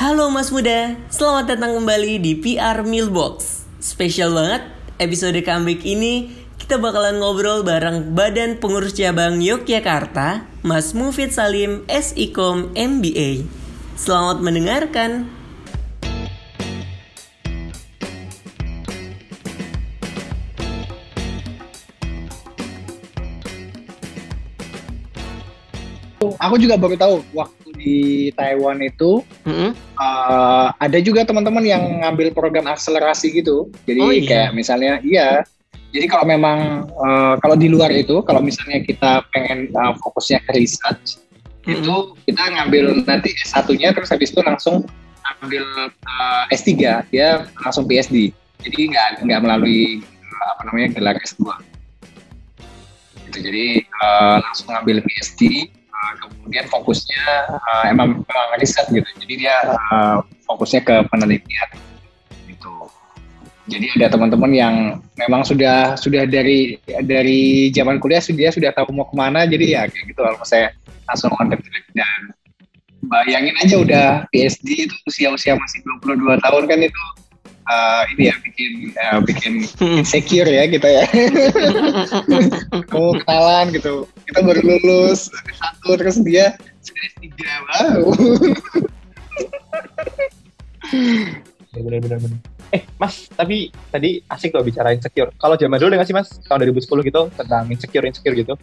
Halo Mas Muda, selamat datang kembali di PR Mailbox. Spesial banget, episode comeback ini kita bakalan ngobrol bareng Badan Pengurus Cabang Yogyakarta, Mas Mufid Salim, SIKOM MBA. Selamat mendengarkan. Aku juga baru tahu waktu di Taiwan itu Mm-mm. uh, ada juga teman-teman yang ngambil program akselerasi gitu. Jadi Oh, iya? kayak misalnya iya. Jadi kalau memang uh, kalau di luar itu kalau misalnya kita pengen uh, fokusnya ke research Mm-mm. itu kita ngambil nanti S1-nya terus habis itu langsung ambil uh, S3 dia langsung PhD. Jadi nggak nggak melalui uh, apa namanya gelar S2. Gitu. Jadi uh, langsung ngambil PhD uh, kemudian fokusnya uh, emang, emang riset gitu. Jadi dia uh, fokusnya ke penelitian gitu. Jadi ada teman-teman yang memang sudah sudah dari dari zaman kuliah dia sudah tahu mau ke mana. Jadi ya kayak gitu kalau saya langsung on the track dan bayangin aja udah PhD itu usia-usia masih 22 tahun kan itu uh, ini ya bikin uh, bikin insecure ya kita ya. Mau kenalan gitu. Kita baru lulus satu terus dia sudah S3. Wow. bener bener bener eh mas tapi tadi asik loh bicara insecure kalau zaman dulu nggak sih mas tahun 2010 gitu tentang insecure insecure gitu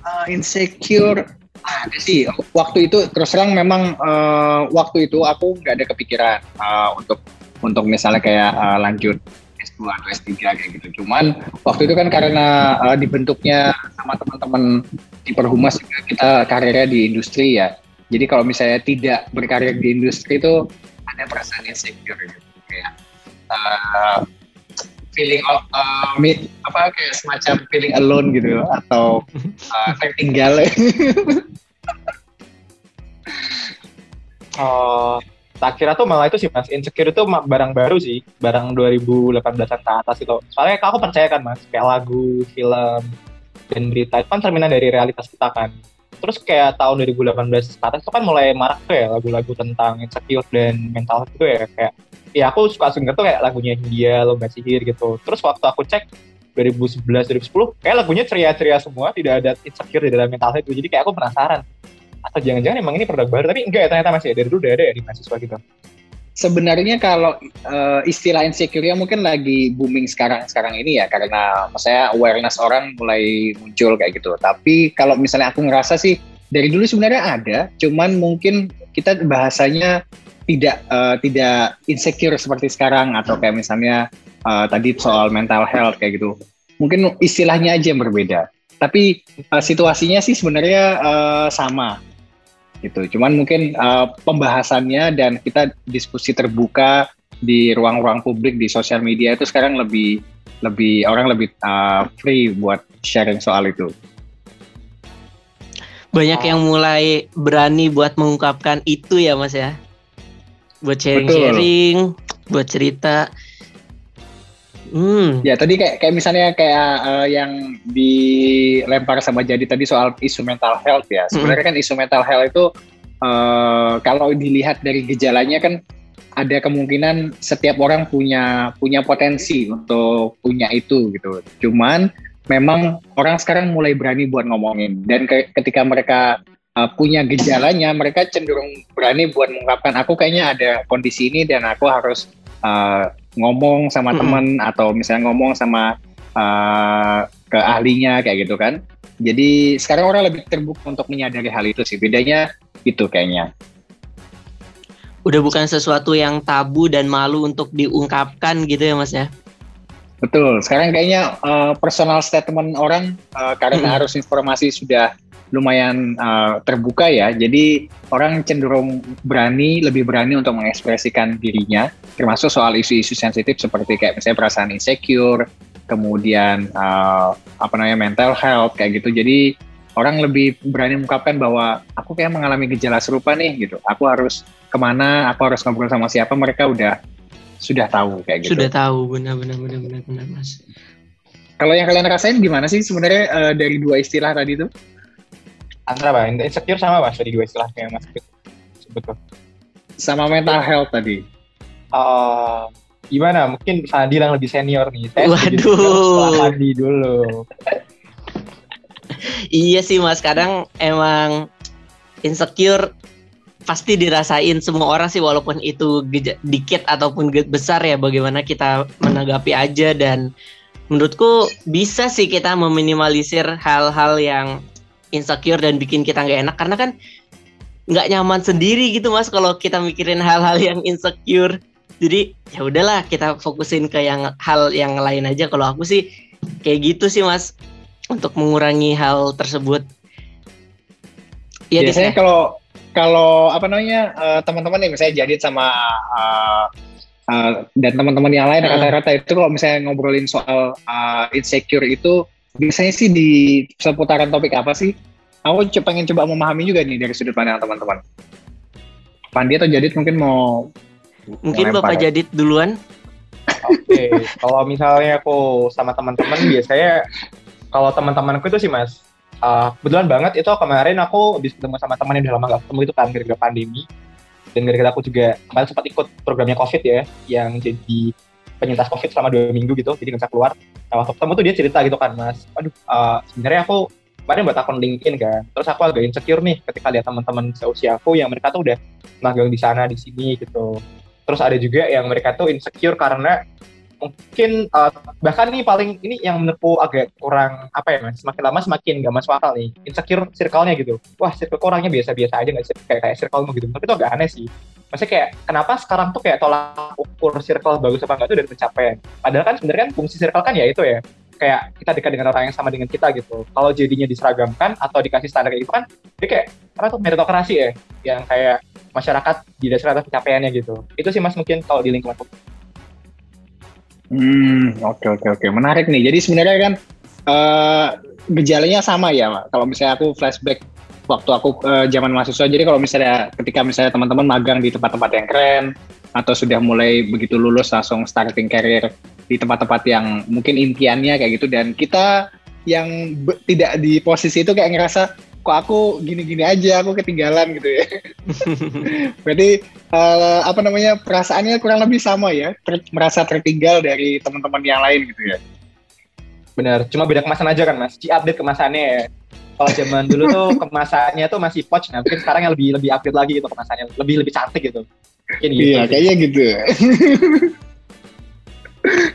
Uh, insecure ada sih waktu itu terus terang memang uh, waktu itu aku nggak ada kepikiran uh, untuk untuk misalnya kayak uh, lanjut S2 atau S3 kayak gitu. Cuman waktu itu kan karena uh, dibentuknya sama teman-teman di Perhumas juga kita karirnya di industri ya. Jadi kalau misalnya tidak berkarir di industri itu ada perasaan insecure gitu. Kayak uh, feeling of, uh, mi- apa kayak semacam feeling alone gitu atau uh, tertinggal oh tak kira tuh malah itu sih mas. Insecure itu barang baru sih. Barang 2018an ke atas itu. Soalnya aku percaya kan mas. Kayak lagu film dan berita itu kan cerminan dari realitas kita kan. Terus kayak tahun 2018 ke atas itu kan mulai marak tuh ya lagu-lagu tentang insecure dan mental health itu ya. Kayak ya aku suka denger tuh kayak lagunya Hindia Lomba Sihir gitu. Terus waktu aku cek 2011 2010 kayak lagunya ceria-ceria semua tidak ada insecure di dalam mental health itu. Jadi kayak aku penasaran atau jangan-jangan emang ini produk baru tapi enggak ya ternyata masih dari dulu udah ada ya di mahasiswa gitu. Sebenarnya kalau uh, istilah insecure mungkin lagi booming sekarang sekarang ini ya karena saya awareness orang mulai muncul kayak gitu. Tapi kalau misalnya aku ngerasa sih dari dulu sebenarnya ada cuman mungkin kita bahasanya tidak uh, tidak insecure seperti sekarang atau kayak misalnya uh, tadi soal mental health kayak gitu. Mungkin istilahnya aja yang berbeda. Tapi uh, situasinya sih sebenarnya uh, sama gitu cuman mungkin uh, pembahasannya dan kita diskusi terbuka di ruang-ruang publik di sosial media itu sekarang lebih lebih orang lebih uh, free buat sharing soal itu Banyak yang mulai berani buat mengungkapkan itu ya Mas ya. Buat sharing-sharing, buat cerita. Hmm, Ya tadi kayak kayak misalnya kayak uh, yang dilempar sama jadi tadi soal isu mental health ya. Sebenarnya kan isu mental health itu uh, kalau dilihat dari gejalanya kan ada kemungkinan setiap orang punya punya potensi untuk punya itu gitu. Cuman memang orang sekarang mulai berani buat ngomongin dan ke- ketika mereka uh, punya gejalanya mereka cenderung berani buat mengungkapkan aku kayaknya ada kondisi ini dan aku harus uh, ngomong sama Mm-mm. teman atau misalnya ngomong sama uh, ke ahlinya kayak gitu kan. Jadi sekarang orang lebih terbuka untuk menyadari hal itu sih. Bedanya itu kayaknya. udah bukan sesuatu yang tabu dan malu untuk diungkapkan gitu ya Mas ya. Betul. Sekarang kayaknya uh, personal statement orang uh, karena Mm-mm. harus informasi sudah lumayan uh, terbuka ya. Jadi orang cenderung berani, lebih berani untuk mengekspresikan dirinya, termasuk soal isu-isu sensitif seperti kayak misalnya perasaan insecure, kemudian uh, apa namanya mental health kayak gitu. Jadi orang lebih berani mengungkapkan bahwa aku kayak mengalami gejala serupa nih gitu. Aku harus ke mana? Aku harus ngobrol sama siapa? Mereka udah sudah tahu kayak gitu. Sudah tahu benar benar benar Mas. Kalau yang kalian rasain gimana sih sebenarnya eh, dari dua istilah tadi itu? Antara apa insecure sama mas tadi dua istilahnya mas sebut tuh sama mental health tadi. Uh, gimana? Mungkin Sandi yang lebih senior nih. Saya Waduh. Sandi dulu. iya sih mas, kadang emang insecure pasti dirasain semua orang sih walaupun itu dikit ataupun besar ya bagaimana kita menanggapi aja dan menurutku bisa sih kita meminimalisir hal-hal yang insecure dan bikin kita nggak enak. Karena kan nggak nyaman sendiri gitu mas kalau kita mikirin hal-hal yang insecure. Jadi ya udahlah kita fokusin ke yang hal yang lain aja. Kalau aku sih kayak gitu sih mas untuk mengurangi hal tersebut. Ya biasanya kalau kalau apa namanya uh, teman-teman nih misalnya jadi sama uh, uh, dan teman-teman yang lain rata-rata itu kalau misalnya ngobrolin soal uh, insecure itu biasanya sih di seputaran topik apa sih? Aku pengen coba memahami juga nih dari sudut pandang teman-teman. Pandi atau Jadit mungkin mau mungkin Bapak ya? Jadit duluan. Oke, okay. kalau misalnya aku sama teman-teman biasanya kalau teman-temanku itu sih Mas, uh, kebetulan banget itu kemarin aku bisa ketemu sama teman yang udah lama gak ketemu itu kan gara-gara pandemi dan gara-gara aku juga kemarin sempat ikut programnya covid ya yang jadi penyintas covid selama dua minggu gitu jadi nggak bisa keluar nah waktu ketemu tuh dia cerita gitu kan mas. Aduh uh, sebenarnya aku kemarin buat akun LinkedIn kan terus aku agak insecure nih ketika lihat teman-teman seusia aku yang mereka tuh udah magang di sana di sini gitu. Terus ada juga yang mereka tuh insecure karena mungkin uh, bahkan nih paling ini yang menurutku agak kurang apa ya mas? Semakin lama semakin gak masuk akal nih. Insecure circle-nya gitu. Wah circle orangnya biasa-biasa aja nggak sih? Kayak kayak circle gitu. Tapi itu agak aneh sih. Maksudnya kayak kenapa sekarang tuh kayak tolak ukur circle bagus apa enggak itu dari pencapaian padahal kan sebenarnya kan fungsi circle kan ya itu ya. Kayak kita dekat dengan orang yang sama dengan kita gitu. Kalau jadinya diseragamkan atau dikasih standar kayak gitu kan jadi kayak apa tuh meritokrasi ya. Yang kayak masyarakat didasarkan atas pencapaiannya gitu. Itu sih mas mungkin kalau di lingkungan Hmm, oke okay, oke okay, oke, okay. menarik nih. Jadi sebenarnya kan uh, gejalanya sama ya. Kalau misalnya aku flashback waktu aku uh, zaman mahasiswa, jadi kalau misalnya ketika misalnya teman-teman magang di tempat-tempat yang keren atau sudah mulai begitu lulus langsung starting career di tempat-tempat yang mungkin impiannya kayak gitu dan kita yang tidak di posisi itu kayak ngerasa kok aku gini-gini aja aku ketinggalan gitu ya. Berarti uh, apa namanya perasaannya kurang lebih sama ya ter merasa tertinggal dari teman-teman yang lain gitu ya. Benar cuma beda kemasan aja kan mas? Update kemasannya ya. Kalau zaman dulu tuh kemasannya tuh masih pouch nah mungkin sekarang yang lebih lebih update lagi gitu kemasannya. Lebih lebih cantik gitu. Mungkin gitu iya kayaknya gitu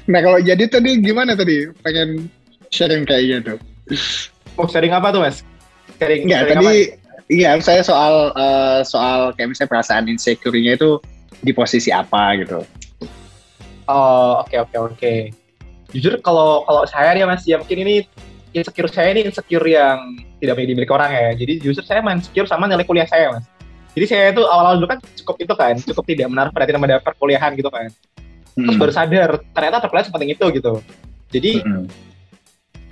nah kalau jadi tadi gimana tadi? Pengen sharing kayak gitu mau sharing apa tuh mas Sering, Enggak, tadi iya saya soal uh, soal kayak misalnya perasaan insecure-nya itu di posisi apa gitu. Oh, oke okay, oke okay, oke. Okay. Jujur kalau kalau saya nih Mas, ya mungkin ini insecure saya ini insecure yang tidak dimiliki orang ya. Jadi justru saya main insecure sama nilai kuliah saya, Mas. Jadi saya itu awal-awal dulu kan cukup itu kan, cukup tidak menaruh perhatian pada perkuliahan gitu kan. Terus hmm. baru sadar ternyata perkuliahan sepenting itu gitu. Jadi hmm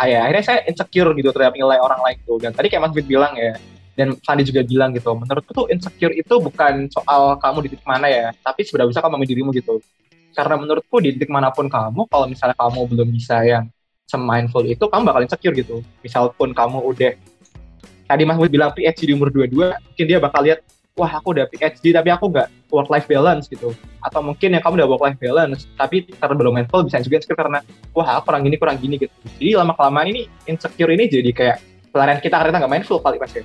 ya akhirnya saya insecure gitu terhadap nilai orang lain tuh. Dan tadi kayak Mas Fit bilang ya dan Sandi juga bilang gitu menurutku tuh insecure itu bukan soal kamu di titik mana ya tapi seberapa bisa kamu dirimu gitu. Karena menurutku di titik mana pun kamu kalau misalnya kamu belum bisa yang semindful itu kamu bakal insecure gitu. Misal pun kamu udah tadi Mas Fit bilang PhD di umur 22 mungkin dia bakal lihat wah aku udah PhD tapi aku nggak work life balance gitu. Atau mungkin ya kamu udah work life balance tapi karena belum mindful bisa juga insecure karena wah aku kurang gini kurang gini gitu. Jadi lama kelamaan ini insecure ini jadi kayak pelarian kita karena nggak mindful kali pasti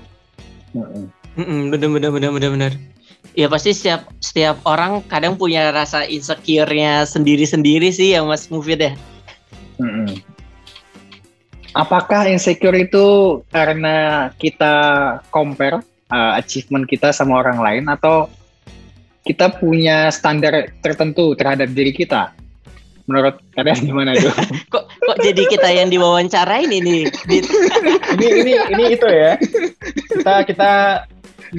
mm -mm, bener bener bener bener bener. Ya pasti setiap setiap orang kadang punya rasa insecure-nya sendiri-sendiri sih ya Mas Mufid ya. Mm -hmm. Apakah insecure itu karena kita compare uh, achievement kita sama orang lain atau kita punya standar tertentu terhadap diri kita? Menurut kalian gimana itu? kok kok jadi kita yang diwawancarain ini? ini ini ini itu ya. Kita kita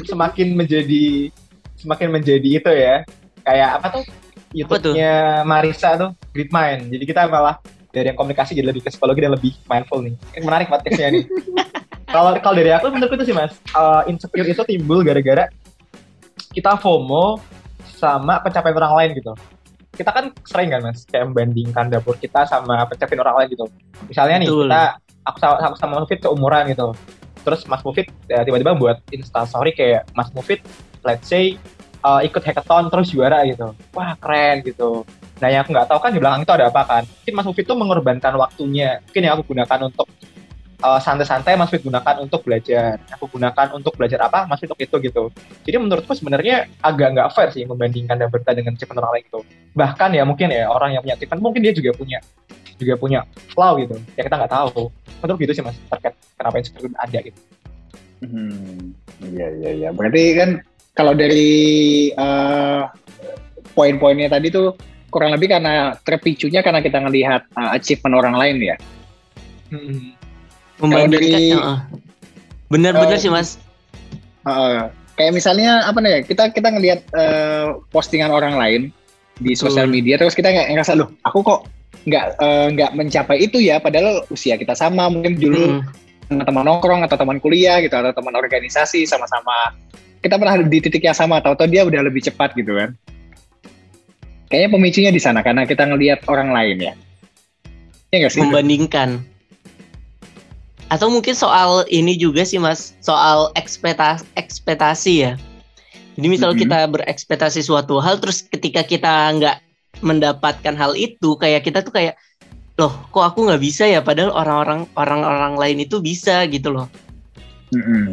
semakin menjadi semakin menjadi itu ya. Kayak apa tuh? YouTube-nya Marisa tuh Great Mind. Jadi kita malah dari yang komunikasi jadi lebih ke psikologi dan lebih mindful nih. Menarik podcastnya nih. Kalau kalau dari aku menurutku itu sih mas, uh, insecure itu timbul gara-gara kita FOMO sama pencapaian orang lain gitu. Kita kan sering kan mas, kayak membandingkan dapur kita sama pencapaian orang lain gitu. Misalnya nih Betul. kita, aku sama, aku sama Mufid seumuran gitu. Terus Mas Mufid ya, tiba-tiba buat Insta story kayak Mas Mufid, let's say uh, ikut hackathon terus juara gitu wah keren gitu nah yang aku nggak tahu kan di belakang itu ada apa kan mungkin Mas Mufid tuh mengorbankan waktunya mungkin yang aku gunakan untuk uh, santai-santai Mas Fit gunakan untuk belajar. Aku gunakan untuk belajar apa, Mas Fit untuk itu gitu. Jadi menurutku sebenarnya agak nggak fair sih membandingkan dan berita dengan achievement orang lain gitu. Bahkan ya mungkin ya orang yang punya achievement mungkin dia juga punya juga punya flow gitu. Ya kita nggak tahu. Menurut gitu sih Mas terkait kenapa seperti ada gitu. Hmm, iya iya iya. Berarti kan kalau dari uh, poin-poinnya tadi tuh kurang lebih karena terpicunya karena kita ngelihat uh, achievement orang lain ya. Hmm. Membandingkan, dari, bener-bener uh, sih mas. Uh, kayak misalnya apa nih? Kita kita ngelihat uh, postingan orang lain di sosial media, terus kita nggak ngerasa loh, aku kok nggak nggak uh, mencapai itu ya, padahal usia kita sama, mungkin dulu hmm. teman nongkrong atau teman kuliah gitu atau teman organisasi sama-sama kita pernah di titik yang sama, atau dia udah lebih cepat gitu kan. Kayaknya pemicunya di sana karena kita ngelihat orang lain ya. Ya gak sih? Membandingkan. Atau mungkin soal ini juga sih Mas, soal ekspektasi, ekspektasi ya. Jadi misal mm -hmm. kita berekspektasi suatu hal terus ketika kita nggak mendapatkan hal itu kayak kita tuh kayak loh kok aku nggak bisa ya padahal orang-orang orang-orang lain itu bisa gitu loh. Mm -hmm.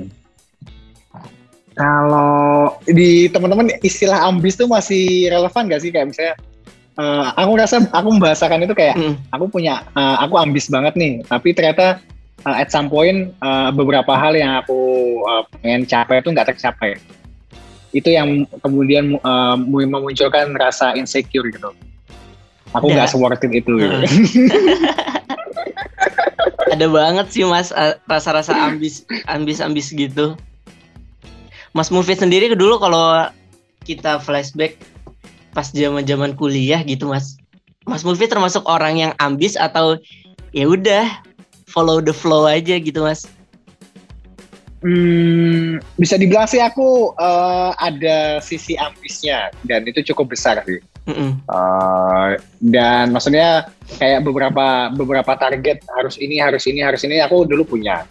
Kalau di teman-teman istilah ambis tuh masih relevan gak sih kayak misalnya uh, aku rasa aku membahasakan itu kayak mm. aku punya uh, aku ambis banget nih tapi ternyata uh, at some point uh, beberapa hal yang aku uh, pengen capai itu nggak tercapai itu yang kemudian uh, memunculkan rasa insecure gitu aku nggak yeah. it itu gitu. ada banget sih mas rasa-rasa ambis ambis ambis gitu Mas Mufid sendiri dulu kalau kita flashback pas zaman-zaman kuliah gitu Mas. Mas Mufid termasuk orang yang ambis atau ya udah follow the flow aja gitu Mas? Hmm, bisa dibilang sih aku uh, ada sisi ambisnya dan itu cukup besar sih. Mm -mm. Uh, dan maksudnya kayak beberapa beberapa target harus ini harus ini harus ini aku dulu punya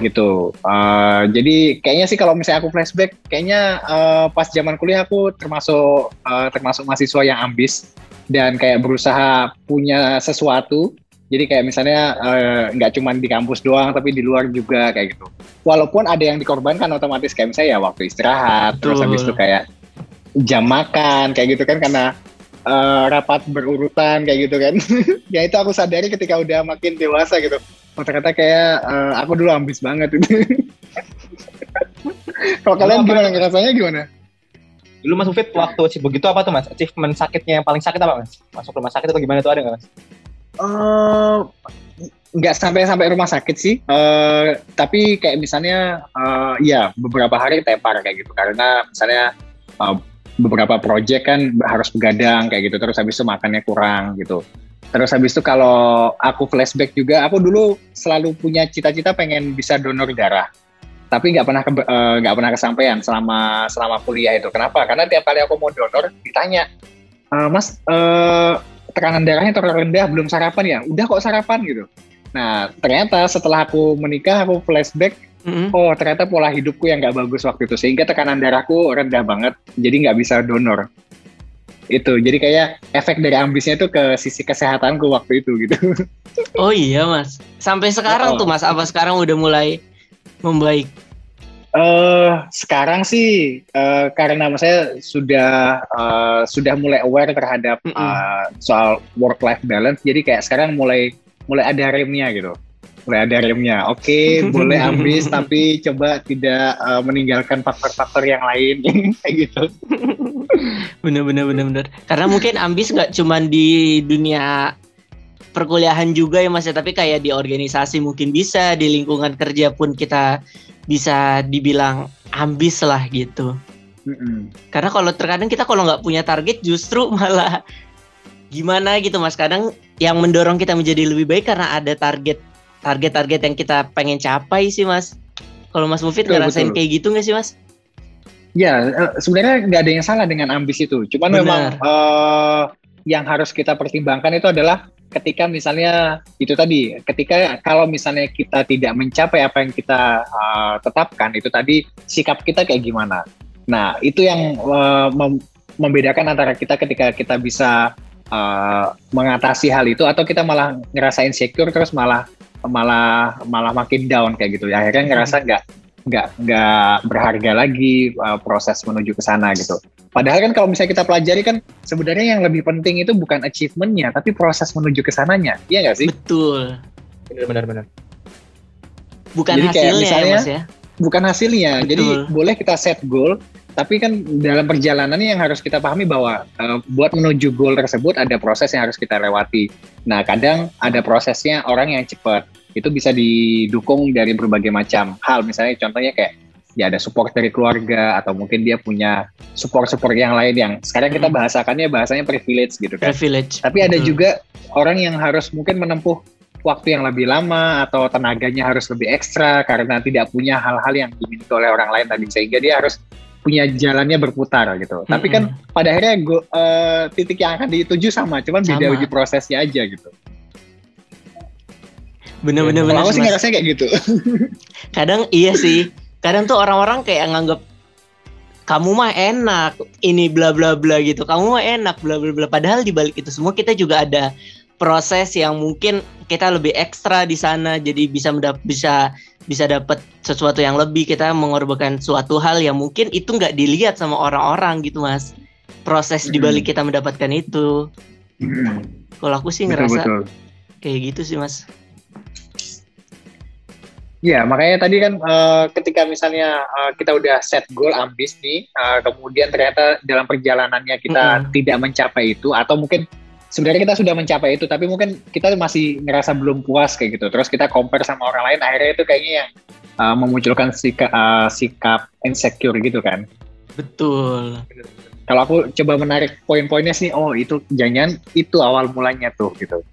gitu. Uh, jadi kayaknya sih kalau misalnya aku flashback, kayaknya uh, pas zaman kuliah aku termasuk uh, termasuk mahasiswa yang ambis dan kayak berusaha punya sesuatu. Jadi kayak misalnya nggak uh, cuma di kampus doang, tapi di luar juga kayak gitu. Walaupun ada yang dikorbankan otomatis kayak misalnya ya waktu istirahat, Betul. terus habis itu kayak jam makan kayak gitu kan karena uh, rapat berurutan kayak gitu kan. ya itu aku sadari ketika udah makin dewasa gitu. Oh ternyata kayak uh, aku dulu ambis banget itu. Kalau kalian gimana? ngerasanya gimana? Dulu Mas Ufit waktu sih begitu apa tuh Mas? Achievement sakitnya yang paling sakit apa Mas? Masuk rumah sakit atau gimana tuh ada nggak Mas uh, nggak sampai sampai rumah sakit sih uh, tapi kayak misalnya uh, ya beberapa hari tepar kayak gitu karena misalnya uh, beberapa project kan harus begadang kayak gitu terus habis itu makannya kurang gitu Terus habis itu kalau aku flashback juga, aku dulu selalu punya cita-cita pengen bisa donor darah. Tapi nggak pernah eh, nggak uh, pernah kesampaian selama selama kuliah itu. Kenapa? Karena tiap kali aku mau donor ditanya, e, Mas uh, tekanan darahnya terlalu rendah, belum sarapan ya? Udah kok sarapan gitu. Nah ternyata setelah aku menikah, aku flashback, mm-hmm. oh ternyata pola hidupku yang nggak bagus waktu itu, sehingga tekanan darahku rendah banget, jadi nggak bisa donor itu jadi kayak efek dari ambisnya itu ke sisi kesehatanku waktu itu gitu oh iya mas sampai sekarang oh. tuh mas apa sekarang udah mulai membaik Uh, sekarang sih uh, karena saya sudah uh, sudah mulai aware terhadap mm -mm. Uh, soal work life balance jadi kayak sekarang mulai mulai ada remnya gitu. Mulai ada remnya. Oke okay, boleh ambis tapi coba tidak uh, meninggalkan faktor-faktor yang lain. Kayak gitu. Bener bener bener bener. Karena mungkin ambis nggak cuma di dunia perkuliahan juga ya mas ya tapi kayak di organisasi mungkin bisa di lingkungan kerja pun kita bisa dibilang ambis lah gitu mm-hmm. karena kalau terkadang kita kalau nggak punya target justru malah gimana gitu mas kadang yang mendorong kita menjadi lebih baik karena ada target target-target yang kita pengen capai sih mas kalau mas Mufid ngerasain betul. kayak gitu nggak sih mas Ya, eh, sebenarnya nggak ada yang salah dengan ambis itu. Cuman Benar. memang uh, yang harus kita pertimbangkan itu adalah ketika misalnya itu tadi, ketika kalau misalnya kita tidak mencapai apa yang kita uh, tetapkan, itu tadi sikap kita kayak gimana. Nah, itu yang uh, mem membedakan antara kita ketika kita bisa uh, mengatasi hal itu atau kita malah ngerasa insecure terus malah malah malah makin down kayak gitu. Akhirnya ngerasa nggak nggak nggak berharga lagi uh, proses menuju ke sana gitu. Padahal kan kalau misalnya kita pelajari kan sebenarnya yang lebih penting itu bukan achievementnya tapi proses menuju ke sananya, iya nggak sih? Betul. Benar-benar benar. Bukan Jadi kayak hasilnya misalnya, ya mas ya. Bukan hasilnya. Betul. Jadi boleh kita set goal, tapi kan dalam perjalanan yang harus kita pahami bahwa uh, buat menuju goal tersebut ada proses yang harus kita lewati. Nah, kadang ada prosesnya orang yang cepat. Itu bisa didukung dari berbagai macam hal. Misalnya contohnya kayak ya ada support dari keluarga atau mungkin dia punya support-support yang lain yang sekarang kita Hmm. bahasakannya bahasanya privilege gitu kan. Privilege. Tapi ada juga orang yang harus mungkin menempuh waktu yang lebih lama atau tenaganya harus lebih ekstra karena tidak punya hal-hal yang dimiliki oleh orang lain tadi sehingga dia harus punya jalannya berputar gitu. Tapi kan pada akhirnya go- eh, titik yang akan dituju sama, cuman beda Sama. di prosesnya aja gitu. bener-bener Kalau bener aku sih, ngerasanya kayak gitu. Kadang iya sih. Kadang tuh orang-orang kayak nganggap kamu mah enak, ini bla bla bla gitu. Kamu mah enak bla bla bla. Padahal di balik itu semua kita juga ada proses yang mungkin kita lebih ekstra di sana. Jadi bisa mendap bisa bisa dapat sesuatu yang lebih. Kita mengorbankan suatu hal yang mungkin itu nggak dilihat sama orang-orang gitu mas. Proses di balik kita mendapatkan itu. Kalau aku sih ngerasa betul. kayak gitu sih mas Ya, makanya tadi kan eh, ketika misalnya eh, kita udah set goal ambis nih, eh, kemudian ternyata dalam perjalanannya kita Mm-mm. tidak mencapai itu, atau mungkin sebenarnya kita sudah mencapai itu, tapi mungkin kita masih ngerasa belum puas kayak gitu. Terus kita compare sama orang lain, akhirnya itu kayaknya yang eh, memunculkan sikap, sikap insecure gitu kan. betul Kalau aku coba menarik poin-poinnya sih, oh itu jangan itu awal mulanya tuh gitu.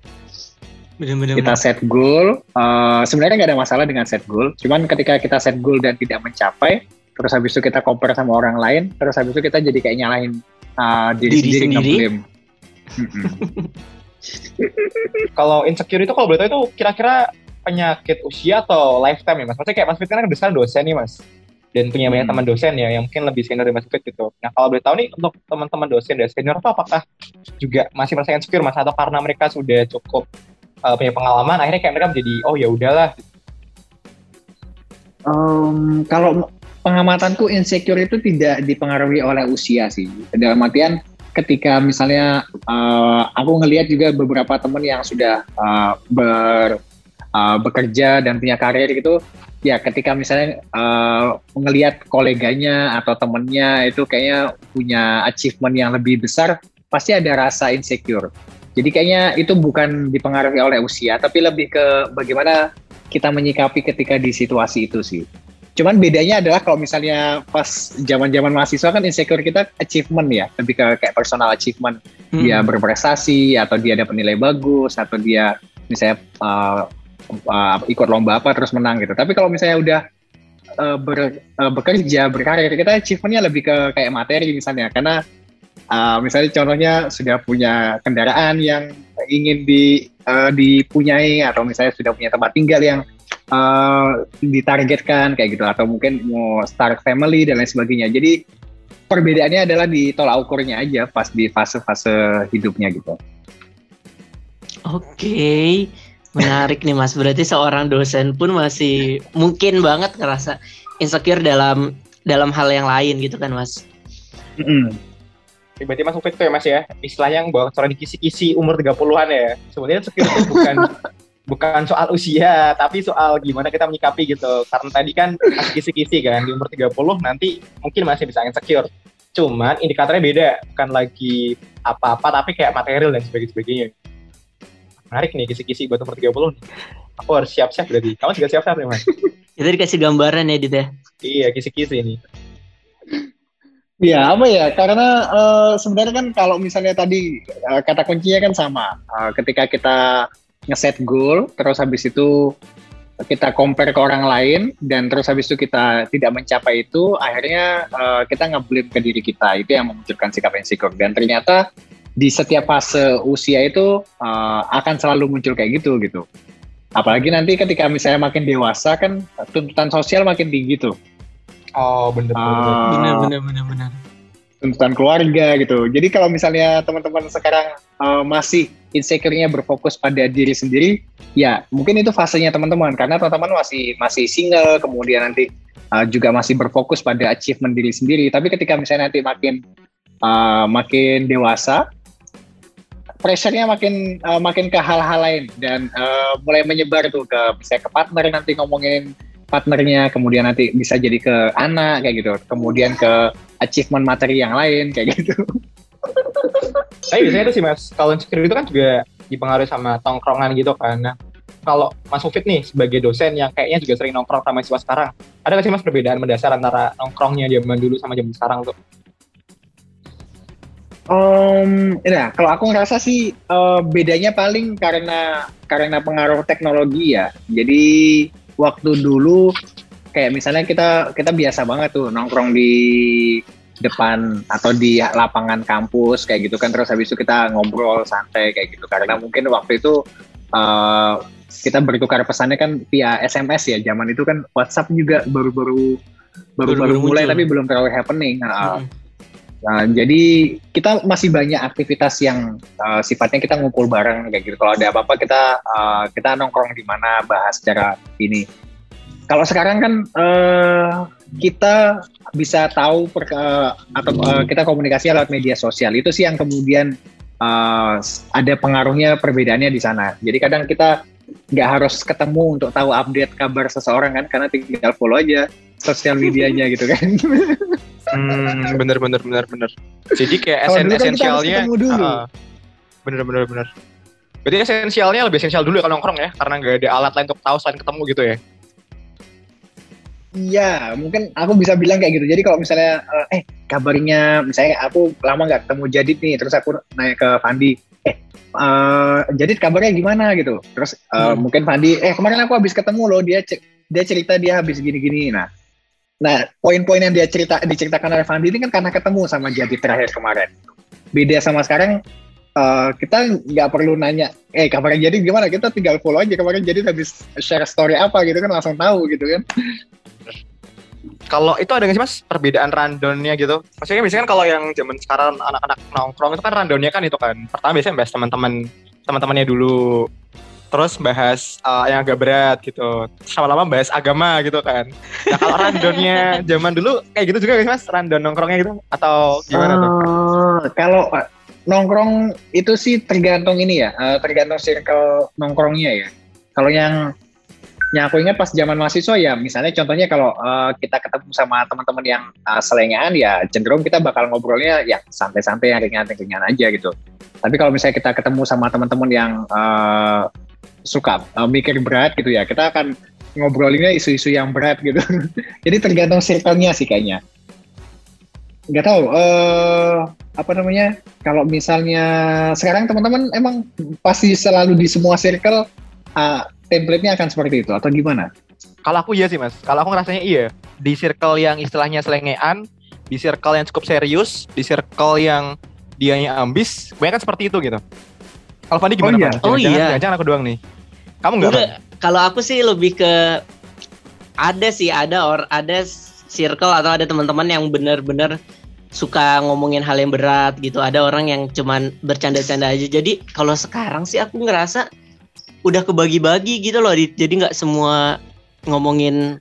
Bener-bener kita set goal eh, sebenarnya nggak ada masalah dengan set goal cuman ketika kita set goal dan tidak mencapai terus habis itu kita compare sama orang lain terus habis itu kita jadi kayak nyalahin eh, diri, Diri sendiri sendiri? Kalau insecure itu kalau boleh tahu itu kira-kira penyakit usia atau lifetime ya mas? Maksudnya kayak Mas Fit kan besar dosen nih mas. Dan punya banyak Hmm. teman dosen ya yang mungkin lebih senior dari Mas Fit gitu. Nah kalau boleh tahu nih untuk teman-teman dosen dan senior itu apakah juga masih merasa insecure mas? Atau karena mereka sudah cukup uh, punya pengalaman akhirnya kayak mereka menjadi oh ya udahlah. Em, kalau pengamatanku insecure itu tidak dipengaruhi oleh usia sih. Dalam artian ketika misalnya eh, aku ngelihat juga beberapa teman yang sudah eh, ber eh, bekerja dan punya karir gitu ya ketika misalnya eh, ngelihat koleganya atau temennya itu kayaknya punya achievement yang lebih besar pasti ada rasa insecure jadi kayaknya itu bukan dipengaruhi oleh usia tapi lebih ke bagaimana kita menyikapi ketika di situasi itu sih. Cuman bedanya adalah kalau misalnya pas zaman-zaman mahasiswa kan insecure kita achievement ya, lebih ke kayak personal achievement. Hmm. Dia berprestasi atau dia dapat nilai bagus atau dia misalnya uh, uh, ikut lomba apa terus menang gitu. Tapi kalau misalnya udah uh, ber- uh, bekerja, berkarir, kita achievementnya lebih ke kayak materi misalnya. Karena uh, misalnya contohnya sudah punya kendaraan yang ingin di uh, dipunyai atau misalnya sudah punya tempat tinggal yang uh, ditargetkan kayak gitu atau mungkin mau start family dan lain sebagainya. Jadi perbedaannya adalah di tolak ukurnya aja pas di fase-fase hidupnya gitu. Oke, menarik nih Mas. Berarti seorang dosen pun masih mungkin banget ngerasa insecure dalam dalam hal yang lain gitu kan Mas. berarti Mas Mufid tuh ya Mas ya. Istilahnya yang bawa cara di kisi-kisi umur 30-an ya. Sebenarnya itu bukan bukan soal usia tapi soal gimana kita menyikapi gitu. Karena tadi kan masih kisi-kisi kan di umur 30 nanti mungkin masih bisa insecure. Cuman indikatornya beda bukan lagi apa-apa tapi kayak material dan sebagainya menarik nih kisi-kisi buat umur 30 nih. Aku harus siap-siap berarti. Kamu juga siap-siap nih Mas. Itu dikasih gambaran ya Dit ya. iya kisi-kisi ini Ya apa ya? Karena eh, sebenarnya kan kalau misalnya tadi eh, kata kuncinya kan sama. Eh, ketika kita ngeset goal, terus habis itu kita compare ke orang lain dan terus habis itu kita tidak mencapai itu, akhirnya eh, kita ngeblame ke diri kita. Itu yang memunculkan sikap insecure. Dan ternyata di setiap fase usia itu eh, akan selalu muncul kayak gitu gitu. Apalagi nanti ketika misalnya makin dewasa kan tuntutan sosial makin tinggi tuh Oh, bener bener. Ah, Bener bener bener bener. tuntutan keluarga gitu. Jadi kalau misalnya teman-teman sekarang uh, masih insecure-nya berfokus pada diri sendiri, ya mungkin itu fasenya teman-teman karena teman-teman masih masih single, kemudian nanti uh, juga masih berfokus pada achievement diri sendiri. Tapi ketika misalnya nanti makin uh, makin dewasa, pressure-nya makin uh, makin ke hal-hal lain dan uh, mulai menyebar tuh ke bisa ke partner nanti ngomongin partnernya, kemudian nanti bisa jadi ke anak kayak gitu, kemudian ke achievement materi yang lain kayak gitu. Tapi biasanya itu sih mas, kalau insecure itu kan juga dipengaruhi sama tongkrongan gitu kan. Nah, kalau Mas Mufid nih sebagai dosen yang kayaknya juga sering nongkrong sama mahasiswa sekarang, ada nggak sih mas perbedaan mendasar antara nongkrongnya zaman dulu sama zaman sekarang tuh? Um, ya, kalau aku ngerasa sih eh, bedanya paling karena karena pengaruh teknologi ya. Jadi waktu dulu kayak misalnya kita kita biasa banget tuh nongkrong di depan atau di lapangan kampus kayak gitu kan terus habis itu kita ngobrol santai kayak gitu karena mungkin waktu itu eh, kita bertukar pesannya kan via SMS ya zaman itu kan WhatsApp juga baru-baru baru-baru mulai muncul. tapi belum terlalu happening. Nah, Mm. Nah, jadi kita masih banyak aktivitas yang uh, sifatnya kita ngumpul bareng kayak gitu. Kalau ada apa-apa kita uh, kita nongkrong di mana bahas secara ini. Kalau sekarang kan uh, kita bisa tahu per, uh, atau uh, kita komunikasi lewat media sosial itu sih yang kemudian uh, ada pengaruhnya perbedaannya di sana. Jadi kadang kita nggak harus ketemu untuk tahu update kabar seseorang kan karena tinggal follow aja sosial medianya gitu kan. Hmm, bener bener bener bener. Jadi kayak Kalau esen kan esensialnya, ketemu dulu. ah, bener bener bener. Berarti esensialnya lebih esensial dulu ya kalau nongkrong ya, karena nggak ada alat lain untuk tahu selain ketemu gitu ya. Iya, mungkin aku bisa bilang kayak gitu. Jadi kalau misalnya, eh, eh, kabarnya, misalnya aku lama nggak ketemu Jadid nih, terus aku nanya ke Fandi, eh, eh, Jadid kabarnya gimana gitu. Terus eh, Hmm. mungkin Fandi, eh kemarin aku habis ketemu loh, dia dia cerita dia habis gini-gini. Nah, nah poin-poin yang dia cerita diceritakan oleh Fandi ini kan karena ketemu sama Jadid terakhir kemarin. Beda sama sekarang, eh, kita nggak perlu nanya, eh kabarnya Jadid gimana? Kita tinggal follow aja kemarin Jadid habis share story apa gitu kan langsung tahu gitu kan. Kalau itu ada nggak sih mas perbedaan rundownnya gitu? Maksudnya biasanya kan kalau yang zaman sekarang anak-anak nongkrong itu kan rundownnya kan itu kan. Pertama biasanya bahas teman-teman teman-temannya dulu. Terus bahas uh, yang agak berat gitu. Terus lama-lama bahas agama gitu kan. Nah kalau rundownnya zaman dulu kayak gitu juga sih mas? Rundown nongkrongnya gitu? Atau gimana tuh? Eh, Kalau eh, nongkrong itu sih tergantung ini ya, eh, tergantung circle nongkrongnya ya. Kalau yang yang aku ingat pas zaman mahasiswa ya, misalnya contohnya kalau eh, kita ketemu sama teman-teman yang eh, selengean ya cenderung kita bakal ngobrolnya ya santai-santai yang ringan-ringan aja gitu. Tapi kalau misalnya kita ketemu sama teman-teman yang eh, suka eh, mikir berat gitu ya, kita akan ngobrolinnya isu-isu yang berat gitu. Jadi tergantung circle-nya sih kayaknya nggak tahu eh apa namanya kalau misalnya sekarang teman-teman emang pasti selalu di semua circle ah, template-nya akan seperti itu atau gimana? Kalau aku iya sih mas. Kalau aku ngerasanya iya. Di circle yang istilahnya selengean, di circle yang cukup serius, di circle yang dianya ambis, banyak kan seperti itu gitu. Kalau Fandi gimana? Oh iya. Pan? Oh Jangan- iya. Jangan aku doang nih. Kamu nggak? Kalau aku sih lebih ke ada sih ada or ada circle atau ada teman-teman yang benar-benar suka ngomongin hal yang berat gitu. Ada orang yang cuman bercanda-canda aja. Jadi kalau sekarang sih aku ngerasa udah kebagi-bagi gitu loh. Di- Jadi nggak semua ngomongin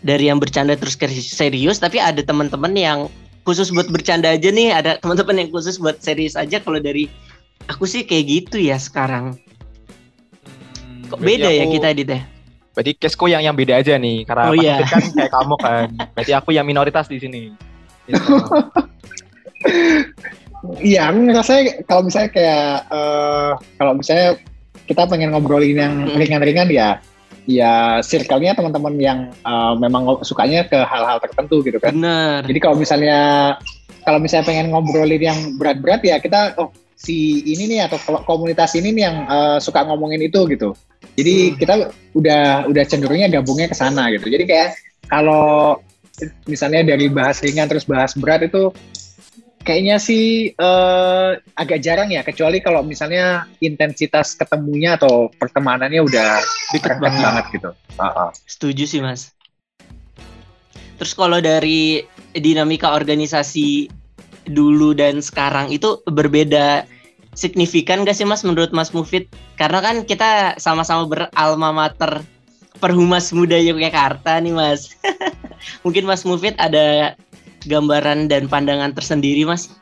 dari yang bercanda terus ke serius, tapi ada teman-teman yang khusus buat bercanda aja nih. Ada teman-teman yang khusus buat serius aja. Kalau dari aku sih kayak gitu ya sekarang. Kok Berarti beda ya aku- kita Dit ya? Berarti caseku yang yang beda aja nih, karena Oh Mas iya. Kan kayak kamu kan. Berarti aku yang minoritas di sini. Gitu. Iya, aku ngerasa kalau misalnya kayak eh, kalau misalnya kita pengen ngobrolin yang Hmm. ringan-ringan ya, ya circle-nya teman-teman yang eh, memang sukanya ke hal-hal tertentu gitu kan. Bener. Jadi kalau misalnya kalau misalnya pengen ngobrolin yang berat-berat ya kita oh si ini nih atau ko- komunitas ini nih yang eh, suka ngomongin itu gitu. Jadi Hmm. kita udah udah cenderungnya gabungnya ke sana gitu. Jadi kayak kalau misalnya dari bahas ringan terus bahas berat itu kayaknya sih eh, agak jarang ya kecuali kalau misalnya intensitas ketemunya atau pertemanannya udah Deket dekat banget. banget gitu. Ah, ah. Setuju sih mas. Terus kalau dari dinamika organisasi dulu dan sekarang itu berbeda signifikan gak sih Mas menurut Mas Mufid? Karena kan kita sama-sama beralma mater Perhumas Muda Yogyakarta nih Mas. Mungkin Mas Mufid ada gambaran dan pandangan tersendiri Mas?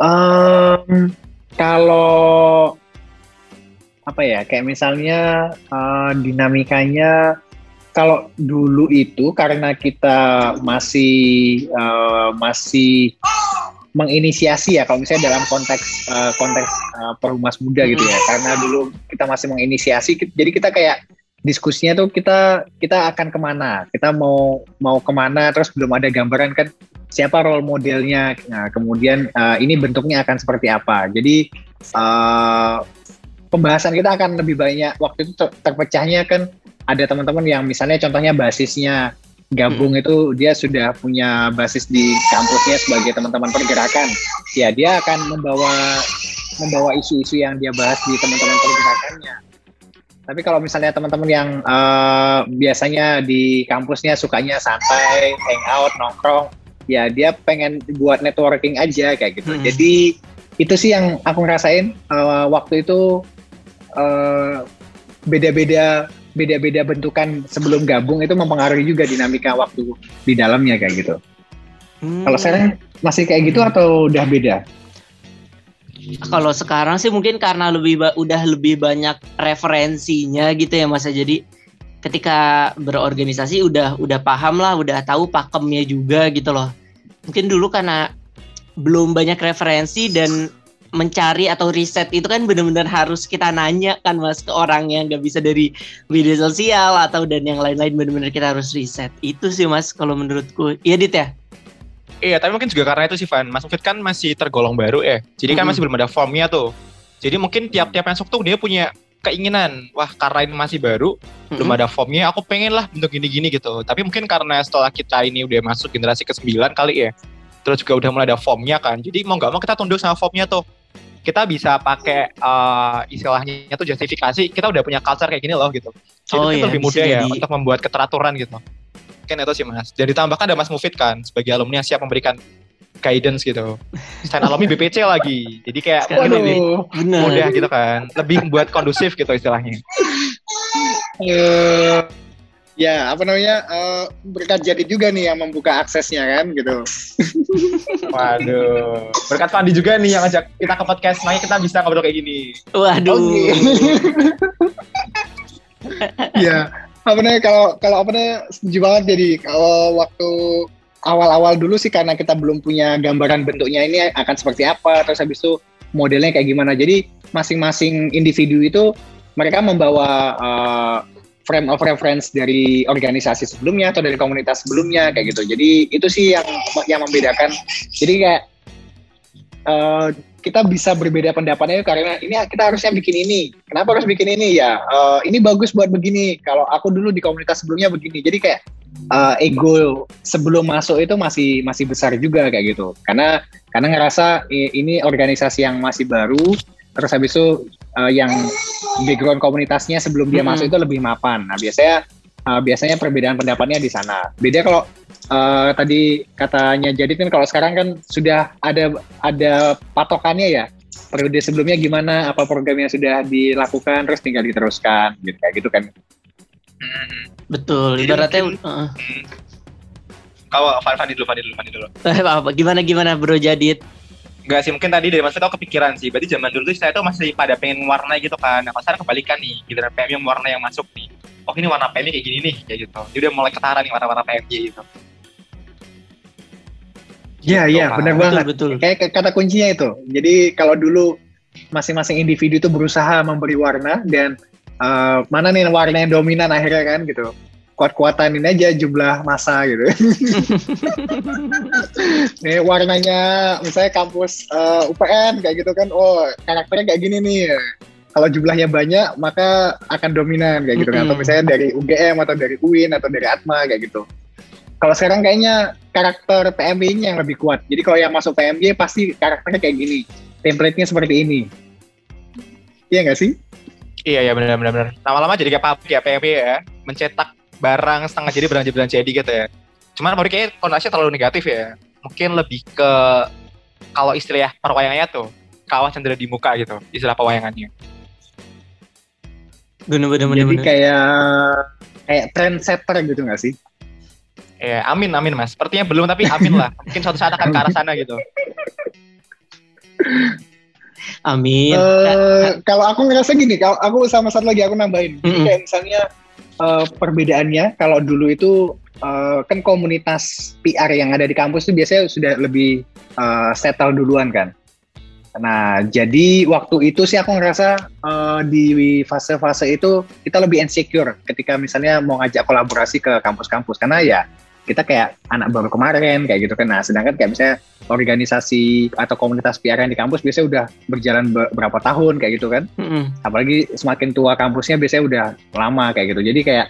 Um, kalau apa ya kayak misalnya uh, dinamikanya kalau dulu itu karena kita masih uh, masih menginisiasi ya kalau misalnya dalam konteks uh, konteks uh, perumas muda gitu ya. Karena dulu kita masih menginisiasi jadi kita kayak diskusinya tuh kita kita akan ke mana? Kita mau mau ke mana? Terus belum ada gambaran kan siapa role modelnya. Nah, kemudian uh, ini bentuknya akan seperti apa. Jadi uh, pembahasan kita akan lebih banyak waktu itu ter terpecahnya kan ada teman-teman yang misalnya contohnya basisnya gabung hmm. itu dia sudah punya basis di kampusnya sebagai teman-teman pergerakan ya dia akan membawa membawa isu-isu yang dia bahas di teman-teman pergerakannya tapi kalau misalnya teman-teman yang uh, biasanya di kampusnya sukanya santai hangout nongkrong ya dia pengen buat networking aja kayak gitu hmm. jadi itu sih yang aku ngerasain uh, waktu itu eh, beda-beda beda-beda bentukan sebelum gabung itu mempengaruhi juga dinamika waktu di dalamnya kayak gitu. Hmm. Kalau sekarang masih kayak gitu atau udah beda? Kalau sekarang sih mungkin karena lebih udah lebih banyak referensinya gitu ya Mas jadi ketika berorganisasi udah udah paham lah, udah tahu pakemnya juga gitu loh. Mungkin dulu karena belum banyak referensi dan mencari atau riset itu kan benar-benar harus kita nanya kan mas ke orang yang nggak bisa dari media sosial atau dan yang lain-lain benar-benar kita harus riset itu sih mas kalau menurutku iya dit ya Iya, tapi mungkin juga karena itu sih Van. Mas Mufid kan masih tergolong baru ya. Jadi kan mm -hmm. masih belum ada formnya tuh. Jadi mungkin tiap-tiap masuk tuh dia punya keinginan. Wah, karena ini masih baru, mm -hmm. belum ada formnya, aku pengen lah bentuk gini-gini gitu. Tapi mungkin karena setelah kita ini udah masuk generasi ke-9 kali ya. Terus juga udah mulai ada formnya kan. Jadi mau nggak mau kita tunduk sama formnya tuh kita bisa pakai uh, istilahnya itu justifikasi kita udah punya culture kayak gini loh gitu. Jadi oh, itu iya, lebih mudah ya untuk membuat keteraturan gitu. Kan itu sih mas. Jadi tambahkan ada mas Mufid kan sebagai alumni yang siap memberikan guidance gitu. Selain alumni BPC lagi. Jadi kayak Sekarang mungkin lebih mudah gitu kan. Lebih buat kondusif gitu istilahnya. Uh, ya apa namanya uh, berkat jadi juga nih yang membuka aksesnya kan gitu. Waduh, berkat Fandi juga nih yang ngajak kita ke podcast, makanya kita bisa ngobrol kayak gini. Waduh. Okay. ya, apa namanya kalau kalau apa namanya setuju banget jadi kalau waktu awal-awal dulu sih karena kita belum punya gambaran bentuknya ini akan seperti apa, terus habis itu modelnya kayak gimana. Jadi masing-masing individu itu mereka membawa uh, frame of reference dari organisasi sebelumnya atau dari komunitas sebelumnya kayak gitu. Jadi itu sih yang yang membedakan. Jadi kayak uh, kita bisa berbeda pendapatnya karena ini kita harusnya bikin ini. Kenapa harus bikin ini ya? Uh, ini bagus buat begini. Kalau aku dulu di komunitas sebelumnya begini. Jadi kayak uh, ego sebelum masuk itu masih masih besar juga kayak gitu. Karena karena ngerasa ini organisasi yang masih baru terus habis itu uh, yang background komunitasnya sebelum dia hmm. masuk itu lebih mapan. Nah biasanya uh, biasanya perbedaan pendapatnya di sana. Beda kalau uh, tadi katanya jadi kan kalau sekarang kan sudah ada ada patokannya ya periode sebelumnya gimana apa program yang sudah dilakukan terus tinggal diteruskan gitu kayak gitu kan. Betul. Ibaratnya. Uh. Kau Fadi dulu, Fadi dulu, Fadi dulu. gimana gimana Bro Jadit? Enggak sih, mungkin tadi dari Mas Vito kepikiran sih. Berarti zaman dulu saya tuh masih pada pengen warna gitu kan. Nah, sekarang kebalikan nih, giliran premium warna yang masuk nih. Oh ini warna PM kayak gini nih, kayak gitu. Jadi udah mulai ketara nih warna-warna PMJ gitu. Iya, gitu, iya, kan. benar banget. Betul. Kayak kata kuncinya itu. Jadi kalau dulu masing-masing individu itu berusaha memberi warna dan uh, mana nih warna yang dominan akhirnya kan gitu kuat-kuatan ini aja jumlah masa gitu. nih warnanya misalnya kampus uh, eh, UPN kayak gitu kan, oh karakternya kayak gini nih. Kalau jumlahnya banyak maka akan dominan kayak gitu kan. Atau misalnya dari UGM atau dari UIN atau dari Atma kayak gitu. Kalau sekarang kayaknya karakter PMB-nya yang lebih kuat. Jadi kalau yang masuk PMB pasti karakternya kayak gini. Template-nya seperti ini. Iya nggak sih? Iya, iya benar-benar. Lama-lama jadi kayak pabrik ya PMB ya. Mencetak barang setengah jadi barang jadi jadi gitu ya. Cuman menurut kayaknya konotasinya terlalu negatif ya. Mungkin lebih ke kalau istilah perwayangannya tuh kawah cendera di muka gitu istilah pewayangannya. Bener bener bener. Jadi bener. kayak kayak trendsetter gitu nggak sih? Ya, amin amin mas. Sepertinya belum tapi amin lah. Mungkin suatu saat akan ke arah sana gitu. Amin. Eh, kalau aku ngerasa gini, kalau aku sama satu lagi aku nambahin. Jadi Mm-mm. kayak misalnya eh, perbedaannya kalau dulu itu eh, kan komunitas PR yang ada di kampus itu biasanya sudah lebih eh, settle duluan kan. Nah, jadi waktu itu sih aku ngerasa eh, di fase-fase itu kita lebih insecure ketika misalnya mau ngajak kolaborasi ke kampus-kampus karena ya kita kayak anak baru kemarin kayak gitu kan. Nah, sedangkan kayak misalnya organisasi atau komunitas PR yang di kampus biasanya udah berjalan be- berapa tahun kayak gitu kan. Mm-mm. Apalagi semakin tua kampusnya biasanya udah lama kayak gitu. Jadi kayak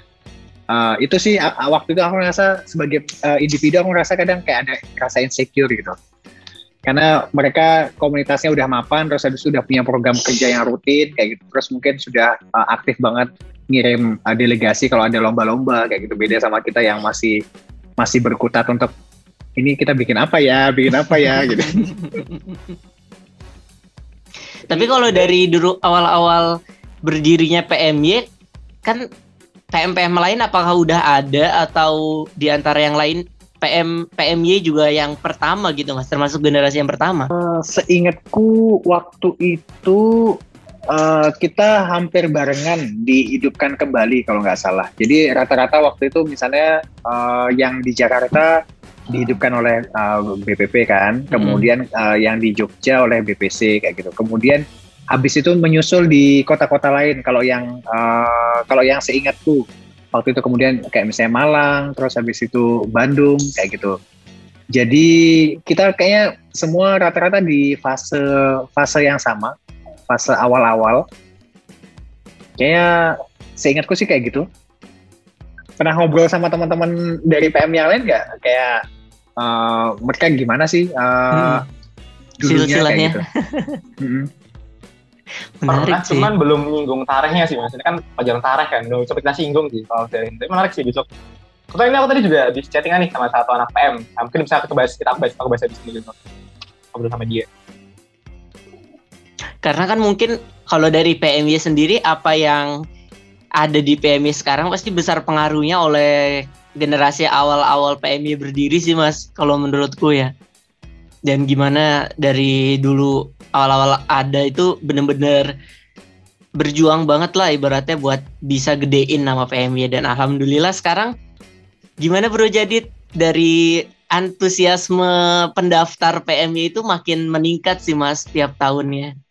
eh, itu sih waktu itu aku ngerasa sebagai eh, individu aku ngerasa kadang kayak ada rasa insecure gitu. Karena mereka komunitasnya udah mapan, terus habis itu udah punya program kerja yang rutin kayak gitu. Terus mungkin sudah eh, aktif banget ngirim eh, delegasi kalau ada lomba-lomba kayak gitu. Beda sama kita yang masih masih berkutat untuk ini kita bikin apa ya, bikin apa ya gitu. Tapi kalau dari dulu awal-awal berdirinya PMY kan PM-PM lain apakah udah ada atau di antara yang lain PM PMY juga yang pertama gitu Mas, termasuk generasi yang pertama. Seingatku waktu itu eh, kita hampir barengan dihidupkan kembali kalau nggak salah. Jadi rata-rata waktu itu misalnya eh, yang di Jakarta dihidupkan oleh eh, BPP kan, kemudian eh, yang di Jogja oleh BPC kayak gitu. Kemudian habis itu menyusul di kota-kota lain. Kalau yang eh, kalau yang seingatku waktu itu kemudian kayak misalnya Malang, terus habis itu Bandung kayak gitu. Jadi kita kayaknya semua rata-rata di fase fase yang sama, fase awal-awal. Kayaknya seingatku sih kayak gitu. Pernah ngobrol sama teman-teman dari PM yang lain nggak? Kayak eh, mereka gimana sih uh, Hmm. Silsilahnya. kayak gitu? Mm-mm. Menarik Pernah, sih. cuman belum nyinggung tarehnya sih. Ini kan pelajaran tareh kan, belum sempat kita singgung sih kalau dari Tapi menarik sih besok. Kebetulan ini aku tadi juga di chattingan nih sama satu anak PM. Nah, mungkin bisa kita bahas, kita bahas, aku bahas di sini gitu. Ngobrol sama dia. Karena kan mungkin kalau dari PMY sendiri apa yang ada di PMY sekarang pasti besar pengaruhnya oleh generasi awal-awal PMY berdiri sih Mas kalau menurutku ya. Dan gimana dari dulu awal-awal ada itu bener-bener berjuang banget lah ibaratnya buat bisa gedein nama PMY dan alhamdulillah sekarang gimana Bro Jadid dari antusiasme pendaftar PMY itu makin meningkat sih Mas tiap tahunnya.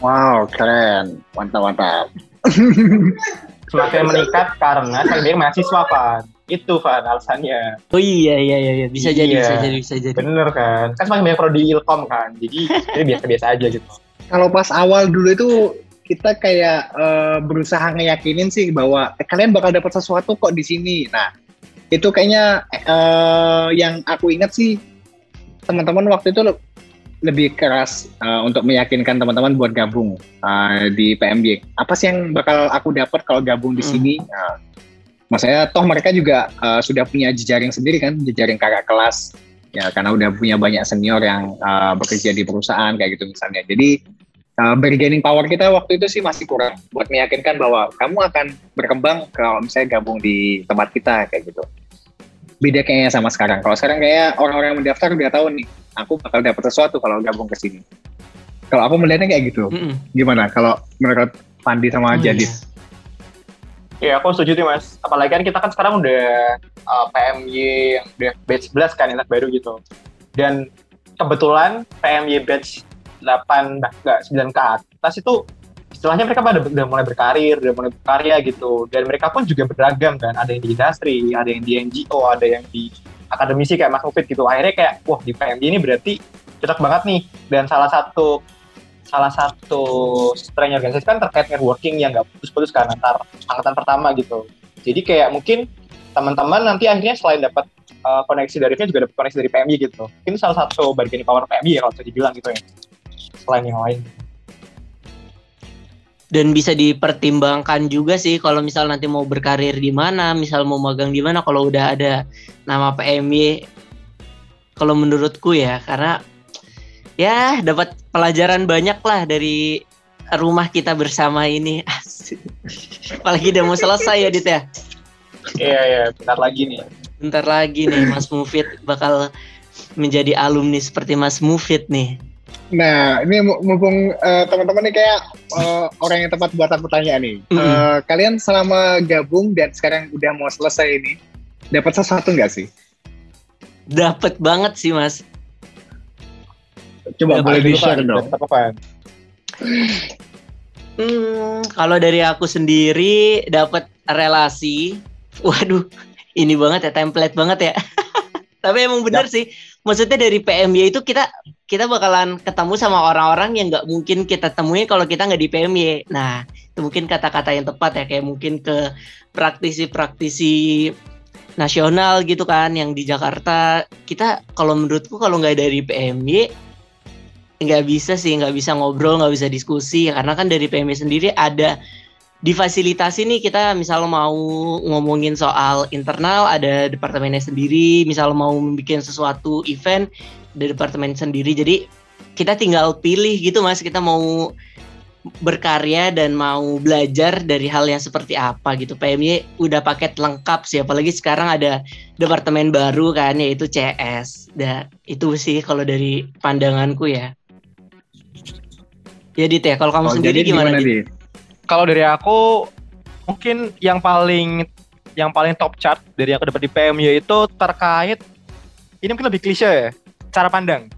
Wow, keren. Mantap, mantap. Semakin meningkat karena saya dia mahasiswa kan. Itu kan alasannya. Oh iya iya iya iya. bisa jadi Iya. bisa jadi bisa jadi. Bener kan? Kan semakin banyak prodi ilkom kan. Jadi ini biasa-biasa aja gitu. kalau pas awal dulu itu kita kayak eh, berusaha ngeyakinin sih bahwa eh, kalian bakal dapat sesuatu kok di sini. Nah, itu kayaknya eh, yang aku ingat sih teman-teman waktu itu lebih keras eh, untuk meyakinkan teman-teman buat gabung eh, di PMJ. Apa sih yang bakal aku dapat kalau gabung di Hmm. sini? Nah, maksudnya toh mereka juga eh, sudah punya jejaring sendiri kan, jejaring kakak kelas ya karena udah punya banyak senior yang eh, bekerja di perusahaan kayak gitu misalnya. Jadi uh, bargaining power kita waktu itu sih masih kurang buat meyakinkan bahwa kamu akan berkembang kalau misalnya gabung di tempat kita kayak gitu. Beda kayaknya sama sekarang. Kalau sekarang kayak orang-orang yang mendaftar udah tahu nih, aku bakal dapat sesuatu kalau gabung ke sini. Kalau aku melihatnya kayak gitu. Mm-mm. Gimana kalau menurut Pandi sama Oh, Jadid? iya. Ya aku setuju tuh mas. Apalagi kan kita kan sekarang udah uh, PMY yang udah batch 11 kan yang baru gitu. Dan kebetulan PMY batch 8 bah, enggak 9 ke atas itu istilahnya mereka pada udah mulai berkarir, udah mulai berkarya gitu. Dan mereka pun juga beragam kan. Ada yang di industri, ada yang di NGO, ada yang di akademisi kayak Mas Mufid gitu. Akhirnya kayak wah di PMY ini berarti cocok banget nih. Dan salah satu salah satu strength organisasi kan terkait networking yang nggak putus-putus kan antar angkatan pertama gitu. Jadi kayak mungkin teman-teman nanti akhirnya selain dapat uh, koneksi dari FIA juga dapat koneksi dari PMI gitu. Ini salah satu bargaining power PMI ya kalau bisa dibilang gitu ya. Selain yang lain. Dan bisa dipertimbangkan juga sih kalau misal nanti mau berkarir di mana, misal mau magang di mana kalau udah ada nama PMY kalau menurutku ya karena ya dapat pelajaran banyak lah dari rumah kita bersama ini. Apalagi udah mau selesai ya Dit ya. Iya iya, bentar lagi nih. Bentar lagi nih Mas Mufid bakal menjadi alumni seperti Mas Mufid nih. Nah, ini mumpung uh, teman-teman nih kayak uh, orang yang tepat buat aku tanya nih. Mm -hmm. uh, kalian selama gabung dan sekarang udah mau selesai ini, dapat sesuatu nggak sih? Dapat banget sih, Mas. Coba boleh di-share dong. Hmm, kalau dari aku sendiri dapat relasi. Waduh, ini banget ya template banget ya. Tapi emang bener ya. sih maksudnya dari PMY itu kita kita bakalan ketemu sama orang-orang yang nggak mungkin kita temuin kalau kita nggak di PMY. Nah, itu mungkin kata-kata yang tepat ya kayak mungkin ke praktisi-praktisi nasional gitu kan yang di Jakarta. Kita kalau menurutku kalau nggak dari PMY nggak bisa sih, nggak bisa ngobrol, nggak bisa diskusi karena kan dari PMY sendiri ada difasilitasi nih kita misal mau ngomongin soal internal ada departemennya sendiri, misal mau bikin sesuatu event ada departemen sendiri. Jadi kita tinggal pilih gitu Mas, kita mau berkarya dan mau belajar dari hal yang seperti apa gitu. PMY udah paket lengkap sih, apalagi sekarang ada departemen baru kan yaitu CS. Dan itu sih kalau dari pandanganku ya. Ya Dit ya, kalau kamu oh, sendiri gimana, gimana Dit? Kalau dari aku mungkin yang paling yang paling top chart dari yang aku dapat di PMY itu terkait ini mungkin lebih klise ya cara pandang.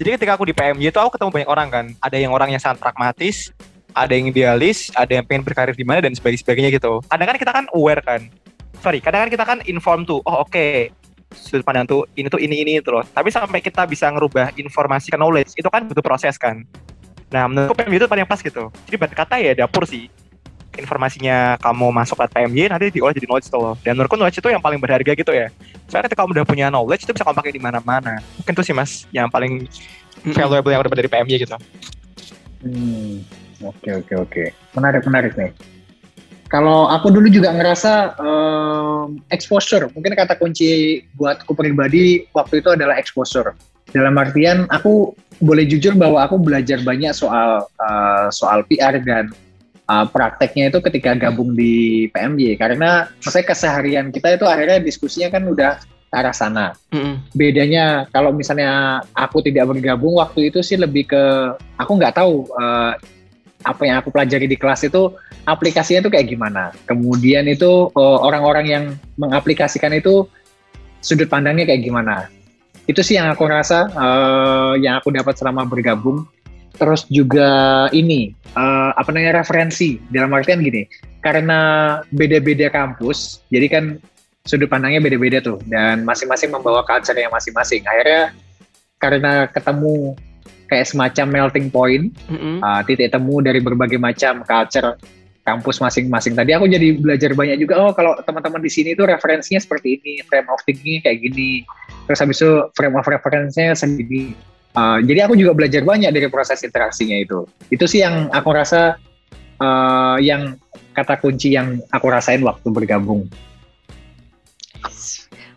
Jadi ketika aku di PMY itu aku ketemu banyak orang kan. Ada yang orang yang sangat pragmatis ada yang idealis ada yang pengen berkarir di mana dan sebagainya gitu. Kadang kan kita kan aware kan. Sorry kadang kan kita kan inform tuh oh oke okay, sudut pandang tuh ini tuh ini ini loh tapi sampai kita bisa ngerubah informasi ke knowledge itu kan butuh proses kan Nah, menurutku PMY itu paling pas gitu. Jadi kata ya dapur sih. Informasinya kamu masuk ke PMY nanti diolah jadi knowledge tuh loh. Dan menurutku knowledge itu yang paling berharga gitu ya. Soalnya ketika kamu udah punya knowledge itu bisa kamu pakai di mana-mana. Mungkin tuh sih mas yang paling valuable yang dapat dari PMY gitu. Hmm, oke oke oke. Menarik menarik nih. Kalau aku dulu juga ngerasa um, exposure, mungkin kata kunci buatku pribadi waktu itu adalah exposure dalam artian aku boleh jujur bahwa aku belajar banyak soal uh, soal PR dan uh, prakteknya itu ketika gabung di PMJ karena saya keseharian kita itu akhirnya diskusinya kan udah ke arah sana. Mm-hmm. Bedanya kalau misalnya aku tidak bergabung waktu itu sih lebih ke aku nggak tahu uh, apa yang aku pelajari di kelas itu aplikasinya itu kayak gimana. Kemudian itu uh, orang-orang yang mengaplikasikan itu sudut pandangnya kayak gimana itu sih yang aku rasa uh, yang aku dapat selama bergabung. Terus juga ini uh, apa namanya referensi. Dalam artian gini karena beda-beda kampus jadi kan sudut pandangnya beda-beda tuh. Dan masing-masing membawa culture yang masing-masing. Akhirnya karena ketemu kayak semacam melting point mm -hmm. uh, titik temu dari berbagai macam culture kampus masing-masing. Tadi aku jadi belajar banyak juga oh kalau teman-teman di sini itu referensinya seperti ini frame of thinking kayak gini. Terus habis itu frame of referensinya sendiri. Uh, jadi aku juga belajar banyak dari proses interaksinya itu. Itu sih yang aku rasa uh, yang kata kunci yang aku rasain waktu bergabung.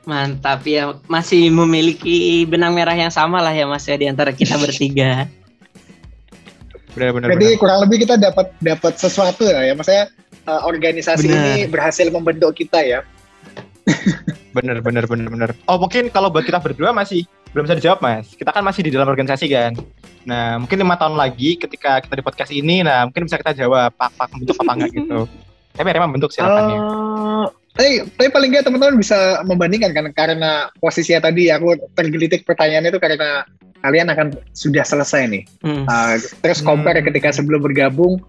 Mantap ya. Masih memiliki benang merah yang sama lah ya mas ya di antara kita bertiga benar, benar, Jadi benar. kurang lebih kita dapat dapat sesuatu ya, ya. Maksudnya uh, organisasi benar. ini berhasil membentuk kita ya. bener bener bener bener. Oh mungkin kalau buat kita berdua masih belum bisa dijawab mas. Kita kan masih di dalam organisasi kan. Nah mungkin lima tahun lagi ketika kita di podcast ini, nah mungkin bisa kita jawab apa bentuk apa enggak gitu. Tapi emang bentuk silakannya. Uh, eh, tapi paling nggak teman-teman bisa membandingkan kan karena posisinya tadi aku tergelitik pertanyaannya itu karena kalian akan sudah selesai nih. Hmm. Uh, terus compare hmm. ketika sebelum bergabung,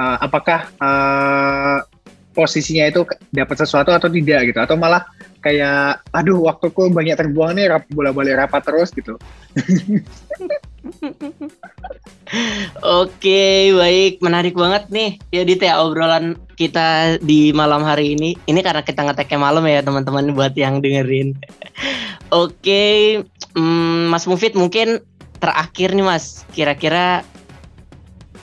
uh, apakah uh, posisinya itu dapat sesuatu atau tidak gitu, atau malah kayak, aduh waktuku banyak terbuang nih, rap, bola balik rapat terus gitu. Oke, baik, menarik banget nih ya Dit ya obrolan kita di malam hari ini. Ini karena kita ngeteknya malam ya teman-teman buat yang dengerin. Oke, hmm, Mas Mufid mungkin terakhir nih Mas, kira-kira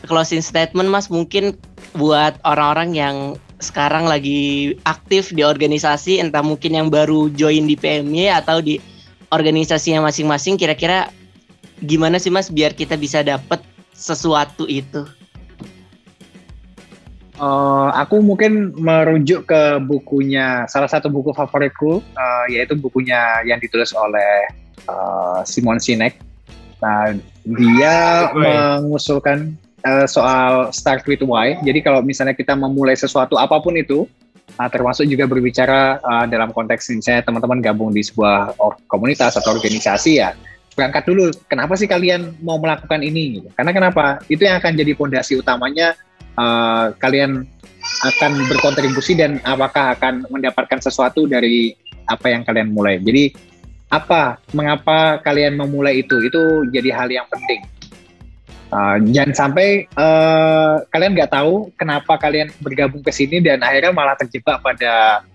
closing statement Mas mungkin buat orang-orang yang sekarang lagi aktif di organisasi entah mungkin yang baru join di PMY atau di organisasinya masing-masing kira-kira gimana sih Mas biar kita bisa dapat sesuatu itu? Uh, aku mungkin merujuk ke bukunya salah satu buku favoritku uh, yaitu bukunya yang ditulis oleh uh, Simon Sinek. Nah, dia mengusulkan uh, soal start with why. Jadi kalau misalnya kita memulai sesuatu apa pun itu, uh, termasuk juga berbicara uh, dalam konteks misalnya teman-teman gabung di sebuah komunitas atau organisasi ya, berangkat dulu. Kenapa sih kalian mau melakukan ini? Karena kenapa? Itu yang akan jadi fondasi utamanya uh, kalian akan berkontribusi dan apakah akan mendapatkan sesuatu dari apa yang kalian mulai. Jadi apa, mengapa kalian memulai itu? Itu jadi hal yang penting. Uh, jangan sampai uh, kalian nggak tahu kenapa kalian bergabung ke sini dan akhirnya malah terjebak pada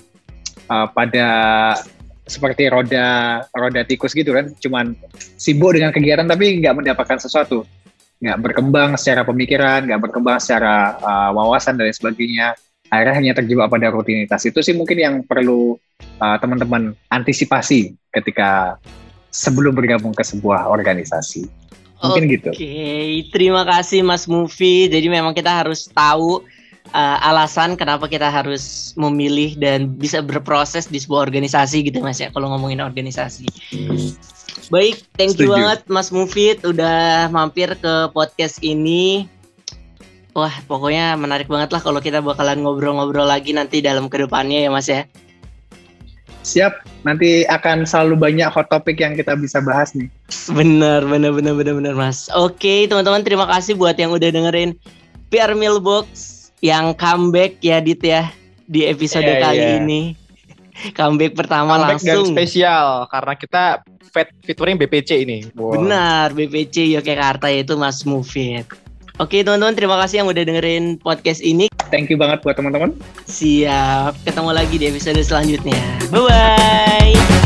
uh, pada seperti roda roda tikus gitu kan, cuman sibuk dengan kegiatan tapi nggak mendapatkan sesuatu nggak berkembang secara pemikiran, nggak berkembang secara uh, wawasan dan sebagainya. Akhirnya hanya terjebak pada rutinitas itu sih mungkin yang perlu uh, teman-teman antisipasi ketika sebelum bergabung ke sebuah organisasi. Mungkin Oke, gitu. Oke, terima kasih Mas Mufi. Jadi memang kita harus tahu uh, alasan kenapa kita harus memilih dan bisa berproses di sebuah organisasi gitu Mas ya kalau ngomongin organisasi. Baik, thank you Setuju. banget Mas Mufid udah mampir ke podcast ini. Wah, pokoknya menarik banget lah kalau kita bakalan ngobrol-ngobrol lagi nanti dalam ke depannya ya Mas ya. Siap, nanti akan selalu banyak hot topic yang kita bisa bahas nih. Bener, bener, bener, bener, bener, Mas. Oke, teman-teman, terima kasih buat yang udah dengerin PR Mailbox yang comeback ya, Dit ya, di episode Iya, kali iya. ini. comeback pertama Comeback dan langsung. spesial karena kita fit featuring BPC ini. Wow. Benar, BPC Yogyakarta yaitu Mas Mufid. Oke, teman-teman, terima kasih yang udah dengerin podcast ini. Thank you banget buat teman-teman. Siap, ketemu lagi di episode selanjutnya. Bye-bye.